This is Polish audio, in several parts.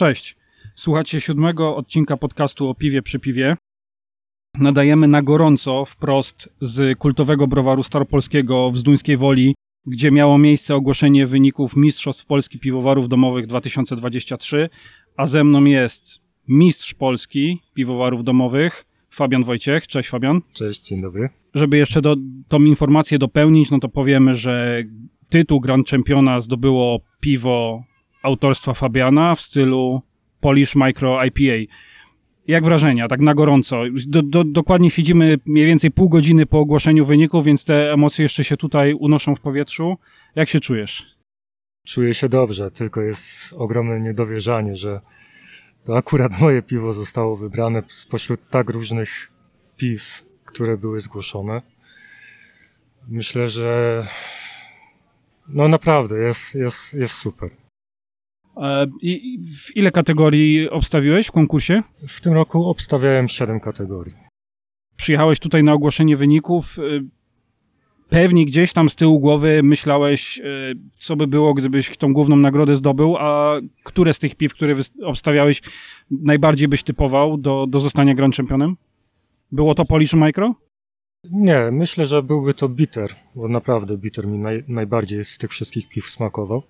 Cześć. Słuchacie siódmego odcinka podcastu o piwie przy piwie. Nadajemy na gorąco wprost z kultowego browaru staropolskiego w Zduńskiej Woli, gdzie miało miejsce ogłoszenie wyników Mistrzostw Polski Piwowarów Domowych 2023, a ze mną jest mistrz Polski Piwowarów Domowych, Fabian Wojciech. Cześć Fabian. Cześć, dzień dobry. Żeby jeszcze do, tą informację dopełnić, no to powiemy, że tytuł Grand Championa zdobyło piwo autorstwa Fabiana w stylu Polish Micro IPA. Jak wrażenia, tak na gorąco? Do, do, dokładnie siedzimy mniej więcej pół godziny po ogłoszeniu wyników, więc te emocje jeszcze się tutaj unoszą w powietrzu. Jak się czujesz? Czuję się dobrze, tylko jest ogromne niedowierzanie, że to akurat moje piwo zostało wybrane spośród tak różnych piw, które były zgłoszone. Myślę, że no naprawdę jest, jest, jest super. E, I w ile kategorii obstawiłeś w konkursie? W tym roku obstawiałem 7 kategorii. Przyjechałeś tutaj na ogłoszenie wyników. e, Pewnie gdzieś tam z tyłu głowy myślałeś, e, co by było, gdybyś tą główną nagrodę zdobył, a które z tych piw, które obstawiałeś, najbardziej byś typował do, do zostania Grand Championem? Było to Polish Micro? Nie, myślę, że byłby to bitter, bo naprawdę bitter mi naj, najbardziej z tych wszystkich piw smakował.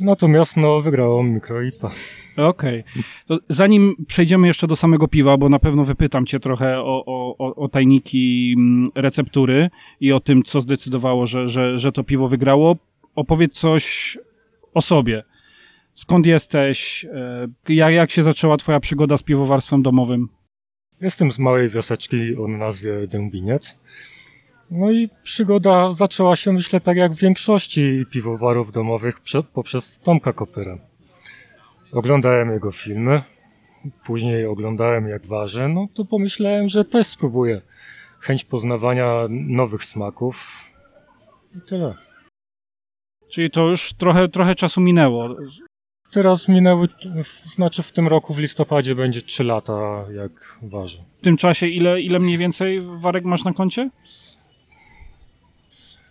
Natomiast no, wygrało Mikro IPA. Okej. To Zanim przejdziemy jeszcze do samego piwa, bo na pewno wypytam cię trochę o, o, o- o tajniki mm, receptury i o tym, co zdecydowało, że, że, że to piwo wygrało, opowiedz coś o sobie. Skąd jesteś? E, Jak, jak się zaczęła twoja przygoda z piwowarstwem domowym? Jestem z małej wioseczki o nazwie Dębiniec. No i przygoda zaczęła się, myślę, tak jak w większości piwowarów domowych prze, poprzez Tomka Kopyra. Oglądałem jego filmy, później oglądałem jak waży, no to pomyślałem, że też spróbuję. Chęć poznawania nowych smaków i tyle. Czyli to już trochę, trochę czasu minęło. Teraz minęły, znaczy w tym roku w listopadzie będzie 3 lata jak waży. W tym czasie ile, ile mniej więcej warek masz na koncie?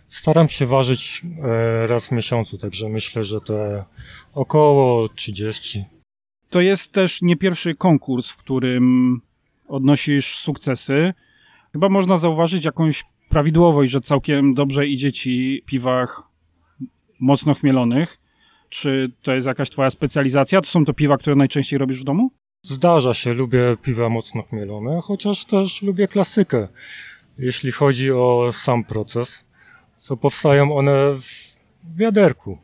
Staram się ważyć e, raz w miesiącu, także myślę, że te około 30. To jest też nie pierwszy konkurs, w którym odnosisz sukcesy. Chyba można zauważyć jakąś prawidłowość, że całkiem dobrze idzie ci w piwach mocno chmielonych. Czy to jest jakaś twoja specjalizacja? To są to piwa, które najczęściej robisz w domu? Zdarza się, lubię piwa mocno chmielone, chociaż też lubię klasykę. Jeśli chodzi o sam proces, to powstają one w wiaderku.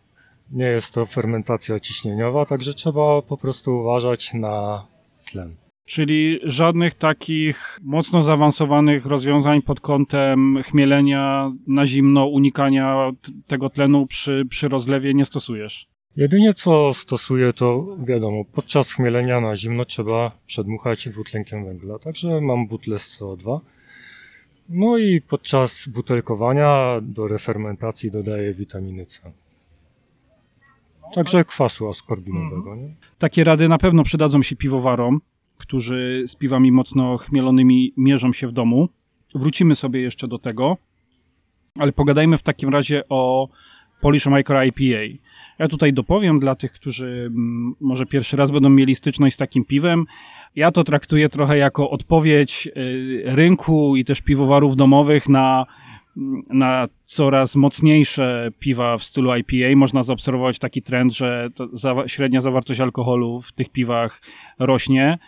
Nie jest to fermentacja ciśnieniowa, także trzeba po prostu uważać na tlen. Czyli żadnych takich mocno zaawansowanych rozwiązań pod kątem chmielenia na zimno, unikania tego tlenu przy, przy rozlewie nie stosujesz. Jedynie co stosuję to wiadomo, podczas chmielenia na zimno trzeba przedmuchać dwutlenkiem węgla, także mam butlę z CO2. No i podczas butelkowania do refermentacji dodaję witaminy C. Także kwasu askorbinowego. Nie? Takie rady na pewno przydadzą się piwowarom, którzy z piwami mocno chmielonymi mierzą się w domu. Wrócimy sobie jeszcze do tego, ale pogadajmy w takim razie o Polish Micro IPA. Ja tutaj dopowiem dla tych, którzy mm, może pierwszy raz będą mieli styczność z takim piwem. Ja to traktuję trochę jako odpowiedź y, rynku i też piwowarów domowych na, na coraz mocniejsze piwa w stylu IPA. Można zaobserwować taki trend, że średnia zawartość alkoholu w tych piwach rośnie.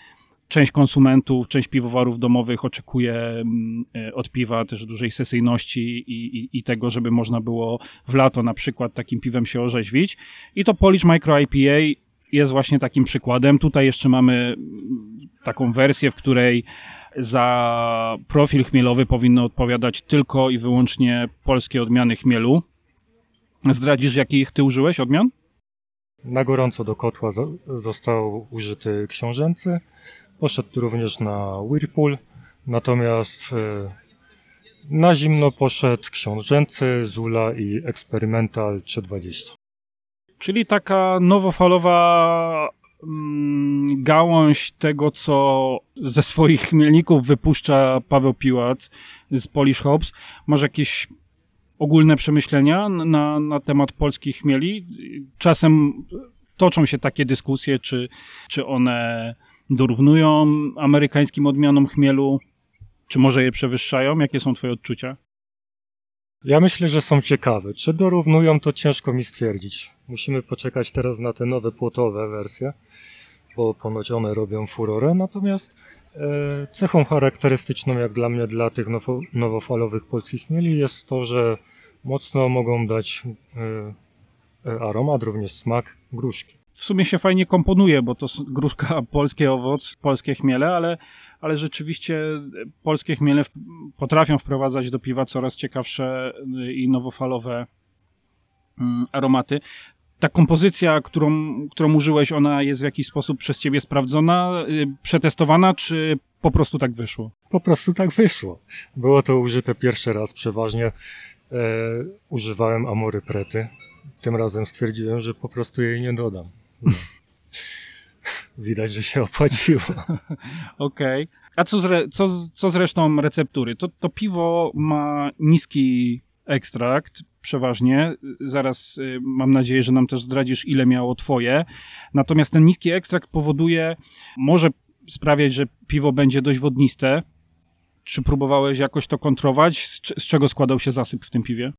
Część konsumentów, część piwowarów domowych oczekuje mm, e, od piwa też dużej sesyjności i, i, i tego, żeby można było w lato na przykład takim piwem się orzeźwić. I to Polish Micro IPA jest właśnie takim przykładem. Tutaj jeszcze mamy mm, taką wersję, w której za profil chmielowy powinny odpowiadać tylko i wyłącznie polskie odmiany chmielu. Zdradzisz, jakich ty użyłeś odmian? Na gorąco do kotła zo- został użyty książęcy. Poszedł tu również na Whirlpool, natomiast e, na zimno poszedł książęcy, Zula i Experimental 320. Czyli taka nowofalowa mm, gałąź tego, co ze swoich chmielników wypuszcza Paweł Piłat z Polish Hops. Masz jakieś ogólne przemyślenia na, na temat polskich chmieli? Czasem toczą się takie dyskusje, czy, czy one dorównują amerykańskim odmianom chmielu, czy może je przewyższają? Jakie są twoje odczucia? Ja myślę, że są ciekawe. Czy dorównują, to ciężko mi stwierdzić. Musimy poczekać teraz na te nowe płotowe wersje, bo ponoć one robią furorę. Natomiast e, cechą charakterystyczną, jak dla mnie, dla tych nowo, nowofalowych polskich mieli jest to, że mocno mogą dać e, e, aromat, również smak gruszki. W sumie się fajnie komponuje, bo to gruszka, polski owoc, polskie chmiele, ale, ale rzeczywiście polskie chmiele potrafią wprowadzać do piwa coraz ciekawsze y, i nowofalowe mm, aromaty. Ta kompozycja, którą, którą użyłeś, ona jest w jakiś sposób przez ciebie sprawdzona, y, przetestowana, czy po prostu tak wyszło? Po prostu tak wyszło. Było to użyte pierwszy raz przeważnie. E, używałem amory prety. Tym razem stwierdziłem, że po prostu jej nie dodam. No. Widać, że się opłaciło. Okej. A co co, co z resztą receptury? To, to piwo ma niski ekstrakt, przeważnie. Zaraz y, mam nadzieję, że nam też zdradzisz, ile miało twoje. Natomiast ten niski ekstrakt powoduje, może sprawiać, że piwo będzie dość wodniste. Czy próbowałeś jakoś to kontrować? Z, z czego składał się zasyp w tym piwie?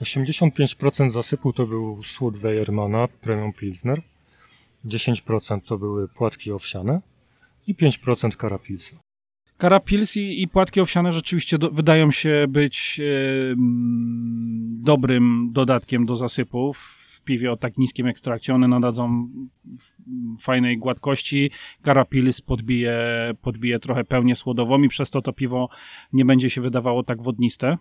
85% zasypu to był słód Weyermana Premium Pilsner. 10% to były płatki owsiane i 5% karapilsa. Karapils i, i płatki owsiane rzeczywiście do, wydają się być e, mm, dobrym dodatkiem do zasypu w piwie o tak niskim ekstrakcie. One nadadzą fajnej gładkości. Karapils podbije, podbije trochę pełnię słodową i przez to to piwo nie będzie się wydawało tak wodniste.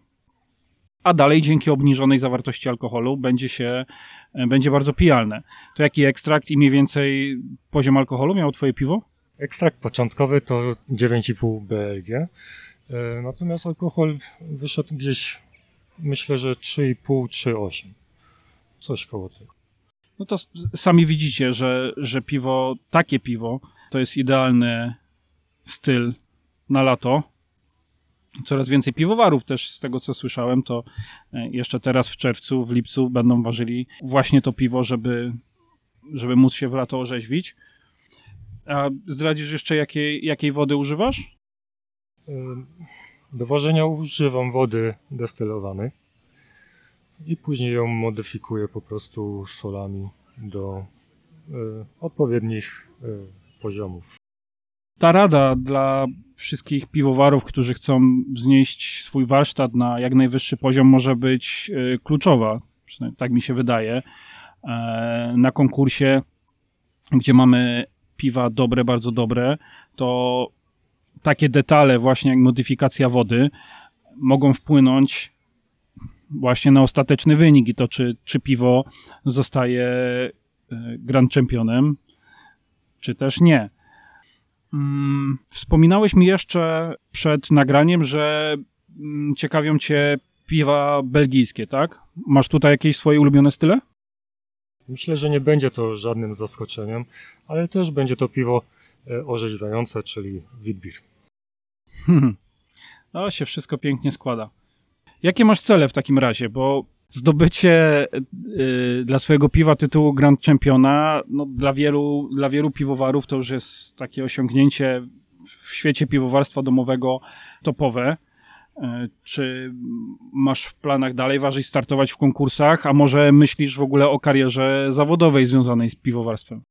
A dalej dzięki obniżonej zawartości alkoholu będzie się e, będzie bardzo pijalne. To jaki ekstrakt i mniej więcej poziom alkoholu miało twoje piwo? Ekstrakt początkowy to 9,5 BLG, e, natomiast alkohol wyszedł gdzieś, myślę, że 3,5-3,8. Coś koło tego. No to sami widzicie, że, że piwo, takie piwo, to jest idealny styl na lato. Coraz więcej piwowarów też z tego co słyszałem, to e, jeszcze teraz w czerwcu, w lipcu będą ważyli właśnie to piwo, żeby, żeby móc się w lato orzeźwić. A zdradzisz jeszcze jakiej, jakiej wody używasz? Do ważenia używam wody destylowanej i później ją modyfikuję po prostu solami do e, odpowiednich e, poziomów. Ta rada dla wszystkich piwowarów, którzy chcą wznieść swój warsztat na jak najwyższy poziom, może być e, kluczowa. Przynajmniej tak mi się wydaje. E, Na konkursie, gdzie mamy piwa dobre, bardzo dobre, to takie detale, właśnie jak modyfikacja wody, mogą wpłynąć właśnie na ostateczny wynik i to, czy, czy piwo zostaje e, Grand Championem, czy też nie. Mm, Wspominałeś mi jeszcze przed nagraniem, że mm, ciekawią cię piwa belgijskie, tak? Masz tutaj jakieś swoje ulubione style? Myślę, że nie będzie to żadnym zaskoczeniem, ale też będzie to piwo e, orzeźwiające, czyli Witbier. Hmm. No się wszystko pięknie składa. Jakie masz cele w takim razie? Bo zdobycie y, dla swojego piwa tytułu Grand Championa, no, dla, wielu, dla wielu piwowarów to już jest takie osiągnięcie w świecie piwowarstwa domowego topowe. Y, Czy masz w planach dalej ważyć startować w konkursach, a może myślisz w ogóle o karierze zawodowej związanej z piwowarstwem?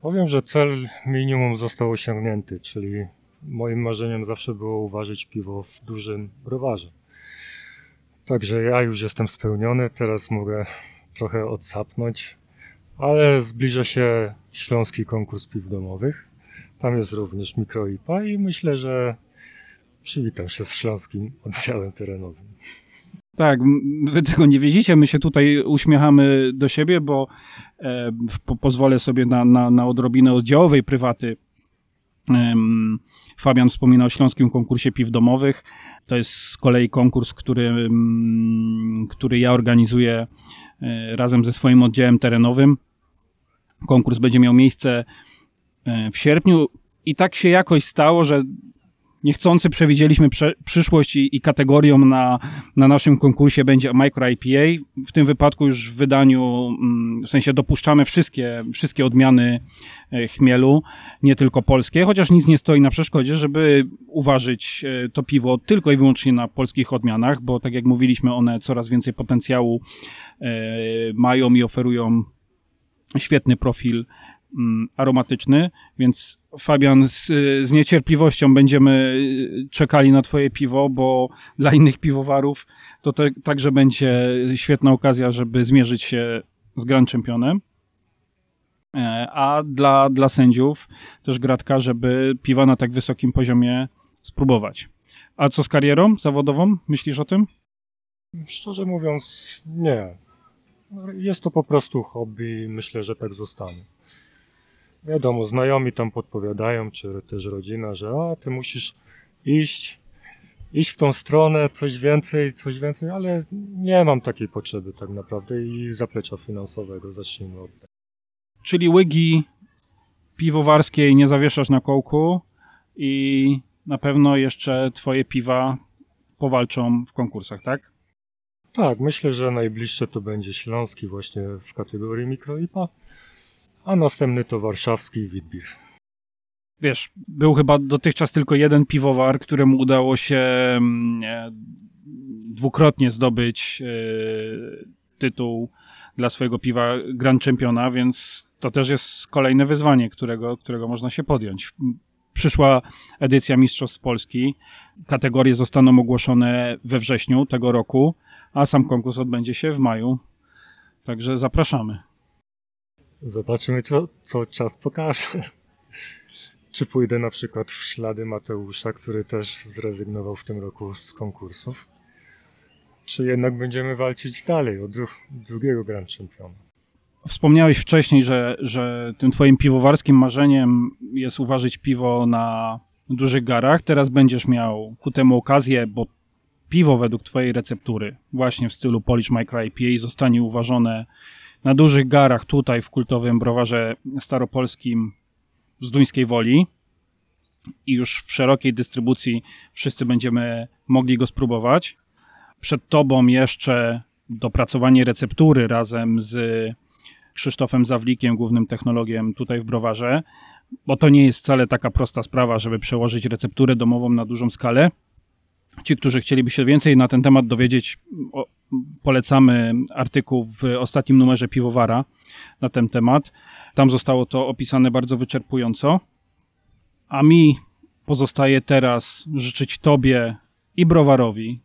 Powiem, że cel minimum został osiągnięty, czyli moim marzeniem zawsze było uważać piwo w dużym browarze. Także ja już jestem spełniony, teraz mogę trochę odsapnąć, ale zbliża się śląski konkurs piw domowych. Tam jest również mikroipa i myślę, że przywitam się z śląskim oddziałem terenowym. Tak, wy tego nie widzicie, my się tutaj uśmiechamy do siebie, bo e, po, pozwolę sobie na, na, na odrobinę oddziałowej prywaty. Fabian wspominał o Śląskim Konkursie Piw Domowych. To jest z kolei konkurs, który, który ja organizuję e, razem ze swoim oddziałem terenowym. Konkurs będzie miał miejsce e, w sierpniu i tak się jakoś stało, że niechcący przewidzieliśmy prze, przyszłość i, i kategorią na, na naszym konkursie będzie Micro IPA. W tym wypadku już w wydaniu, mm, w sensie dopuszczamy wszystkie, wszystkie odmiany e, chmielu, nie tylko polskie, chociaż nic nie stoi na przeszkodzie, żeby uważać e, to piwo tylko i wyłącznie na polskich odmianach, bo tak jak mówiliśmy, one coraz więcej potencjału e, mają i oferują świetny profil aromatyczny, więc Fabian z, z niecierpliwością będziemy y, czekali na twoje piwo, bo dla innych piwowarów to te, także będzie świetna okazja, żeby zmierzyć się z Grand Championem. E, A dla, dla sędziów też gratka, żeby piwa na tak wysokim poziomie spróbować. A co z karierą zawodową? Myślisz o tym? Szczerze mówiąc, nie. Jest to po prostu hobby myślę, że tak zostanie. Wiadomo, znajomi tam podpowiadają, czy też rodzina, że a, ty musisz iść, iść w tą stronę, coś więcej, coś więcej, ale nie mam takiej potrzeby tak naprawdę i zaplecza finansowego, zacznijmy od tego. Czyli łygi piwowarskiej nie zawieszasz na kołku i na pewno jeszcze twoje piwa powalczą w konkursach, tak? Tak, myślę, że najbliższe to będzie Śląski właśnie w kategorii mikroipa, a następny to warszawski Witbier. Wiesz, był chyba dotychczas tylko jeden piwowar, któremu udało się mm, dwukrotnie zdobyć e, tytuł dla swojego piwa Grand Championa, więc to też jest kolejne wyzwanie, którego, którego można się podjąć. Przyszła edycja Mistrzostw Polski. Kategorie zostaną ogłoszone we wrześniu tego roku, a sam konkurs odbędzie się w maju. Także zapraszamy. Zobaczymy, co, co czas pokaże. Czy pójdę na przykład w ślady Mateusza, który też zrezygnował w tym roku z konkursów? Czy jednak będziemy walczyć dalej o dru drugiego Grand Championa? Wspomniałeś wcześniej, że, że tym twoim piwowarskim marzeniem jest uważać piwo na dużych garach. Teraz będziesz miał ku temu okazję, bo piwo według twojej receptury, właśnie w stylu Polish Micro IPA, zostanie uważone na dużych garach tutaj w kultowym browarze staropolskim z Duńskiej Woli i już w szerokiej dystrybucji wszyscy będziemy mogli go spróbować. Przed tobą jeszcze dopracowanie receptury razem z Krzysztofem Zawlikiem, głównym technologiem tutaj w browarze, bo to nie jest wcale taka prosta sprawa, żeby przełożyć recepturę domową na dużą skalę. Ci, którzy chcieliby się więcej na ten temat dowiedzieć, polecamy artykuł w ostatnim numerze Piwowara na ten temat. Tam zostało to opisane bardzo wyczerpująco. A mi pozostaje teraz życzyć Tobie i browarowi,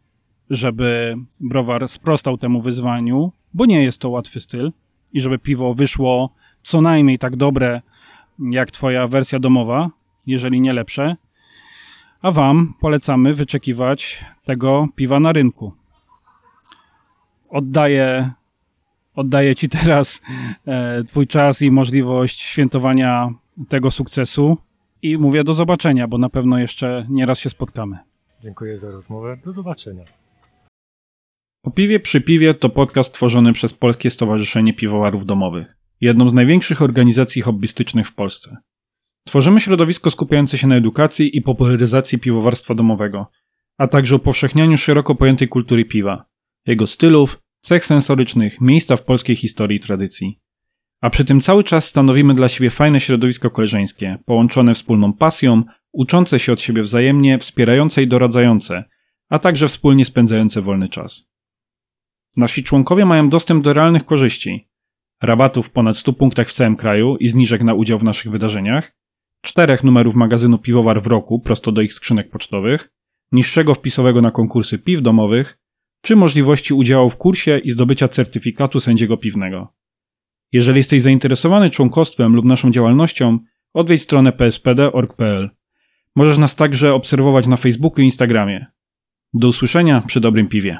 żeby browar sprostał temu wyzwaniu, bo nie jest to łatwy styl i żeby piwo wyszło co najmniej tak dobre jak Twoja wersja domowa, jeżeli nie lepsze. A Wam polecamy wyczekiwać tego piwa na rynku. Oddaję, oddaję Ci teraz e, Twój czas i możliwość świętowania tego sukcesu i mówię do zobaczenia, bo na pewno jeszcze nieraz się spotkamy. Dziękuję za rozmowę. Do zobaczenia. Po piwie przy piwie to podcast tworzony przez Polskie Stowarzyszenie Piwowarów Domowych, jedną z największych organizacji hobbystycznych w Polsce. Tworzymy środowisko skupiające się na edukacji i popularyzacji piwowarstwa domowego, a także upowszechnianiu szeroko pojętej kultury piwa, jego stylów, cech sensorycznych, miejsca w polskiej historii i tradycji. A przy tym cały czas stanowimy dla siebie fajne środowisko koleżeńskie, połączone wspólną pasją, uczące się od siebie wzajemnie, wspierające i doradzające, a także wspólnie spędzające wolny czas. Nasi członkowie mają dostęp do realnych korzyści, rabatów w ponad 100 punktach w całym kraju i zniżek na udział w naszych wydarzeniach, czterech numerów magazynu Piwowar w roku prosto do ich skrzynek pocztowych, niższego wpisowego na konkursy piw domowych, czy możliwości udziału w kursie i zdobycia certyfikatu sędziego piwnego. Jeżeli jesteś zainteresowany członkostwem lub naszą działalnością, odwiedź stronę pspd.org.pl. Możesz nas także obserwować na Facebooku i Instagramie. Do usłyszenia przy dobrym piwie.